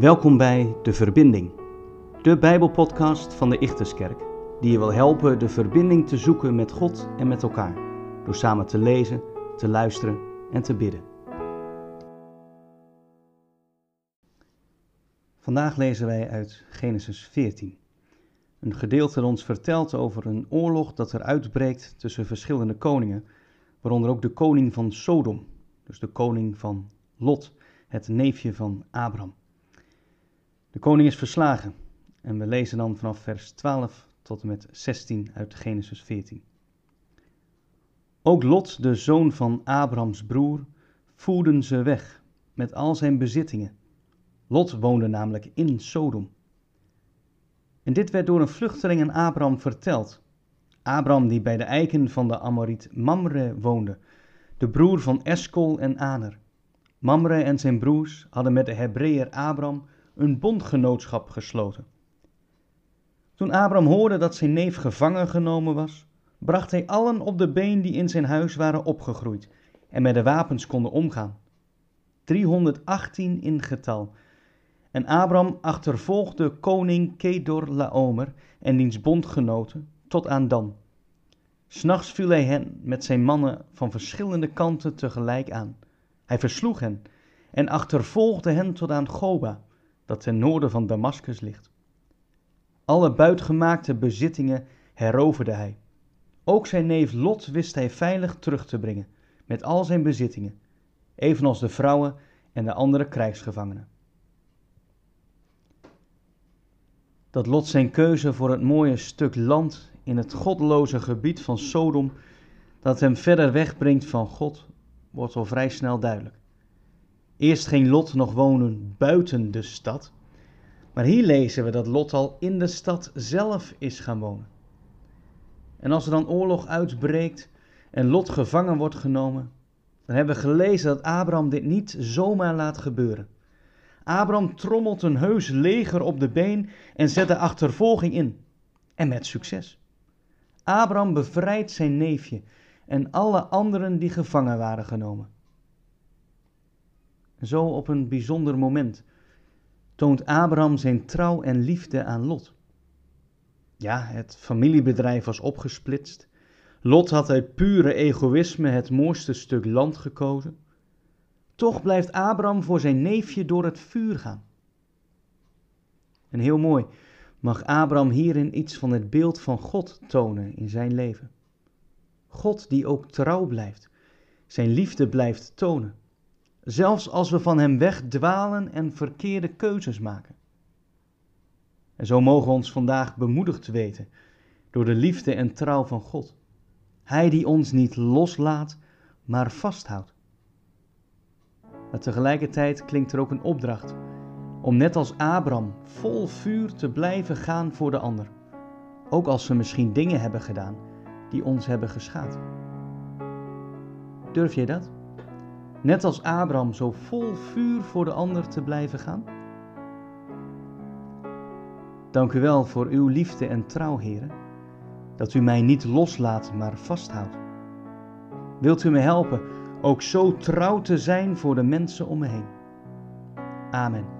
Welkom bij De Verbinding, de Bijbelpodcast van de Ichterskerk, die je wil helpen de verbinding te zoeken met God en met elkaar, door samen te lezen, te luisteren en te bidden. Vandaag lezen wij uit Genesis 14. Een gedeelte dat ons vertelt over een oorlog dat er uitbreekt tussen verschillende koningen, waaronder ook de koning van Sodom, dus de koning van Lot, het neefje van Abraham. De koning is verslagen en we lezen dan vanaf vers 12 tot en met 16 uit Genesis 14. Ook Lot, de zoon van Abrahams broer, voerden ze weg met al zijn bezittingen. Lot woonde namelijk in Sodom. En dit werd door een vluchteling aan Abraham verteld. Abraham die bij de eiken van de Amoriet Mamre woonde, de broer van Eskol en Aner. Mamre en zijn broers hadden met de Hebreeër Abraham een bondgenootschap gesloten. Toen Abraham hoorde dat zijn neef gevangen genomen was, bracht hij allen op de been die in zijn huis waren opgegroeid en met de wapens konden omgaan. 318 in getal. En Abraham achtervolgde koning Kedor Laomer en diens bondgenoten tot aan Dan. S'nachts viel hij hen met zijn mannen van verschillende kanten tegelijk aan. Hij versloeg hen en achtervolgde hen tot aan Goba, dat ten noorden van Damascus ligt. Alle buitgemaakte bezittingen heroverde hij. Ook zijn neef Lot wist hij veilig terug te brengen, met al zijn bezittingen, evenals de vrouwen en de andere krijgsgevangenen. Dat Lot zijn keuze voor het mooie stuk land in het godloze gebied van Sodom, dat hem verder wegbrengt van God, wordt al vrij snel duidelijk. Eerst ging Lot nog wonen buiten de stad, maar hier lezen we dat Lot al in de stad zelf is gaan wonen. En als er dan oorlog uitbreekt en Lot gevangen wordt genomen, dan hebben we gelezen dat Abraham dit niet zomaar laat gebeuren. Abraham trommelt een heus leger op de been en zet de achtervolging in. En met succes. Abraham bevrijdt zijn neefje en alle anderen die gevangen waren genomen. Zo op een bijzonder moment toont Abraham zijn trouw en liefde aan Lot. Ja, het familiebedrijf was opgesplitst. Lot had uit pure egoïsme het mooiste stuk land gekozen. Toch blijft Abraham voor zijn neefje door het vuur gaan. En heel mooi, mag Abraham hierin iets van het beeld van God tonen in zijn leven. God die ook trouw blijft, zijn liefde blijft tonen zelfs als we van Hem wegdwalen en verkeerde keuzes maken. En zo mogen we ons vandaag bemoedigd weten door de liefde en trouw van God. Hij die ons niet loslaat, maar vasthoudt. Maar tegelijkertijd klinkt er ook een opdracht om net als Abraham vol vuur te blijven gaan voor de ander, ook als we misschien dingen hebben gedaan die ons hebben geschaad. Durf je dat? net als Abraham zo vol vuur voor de ander te blijven gaan? Dank u wel voor uw liefde en trouw, heren, dat u mij niet loslaat, maar vasthoudt. Wilt u me helpen ook zo trouw te zijn voor de mensen om me heen? Amen.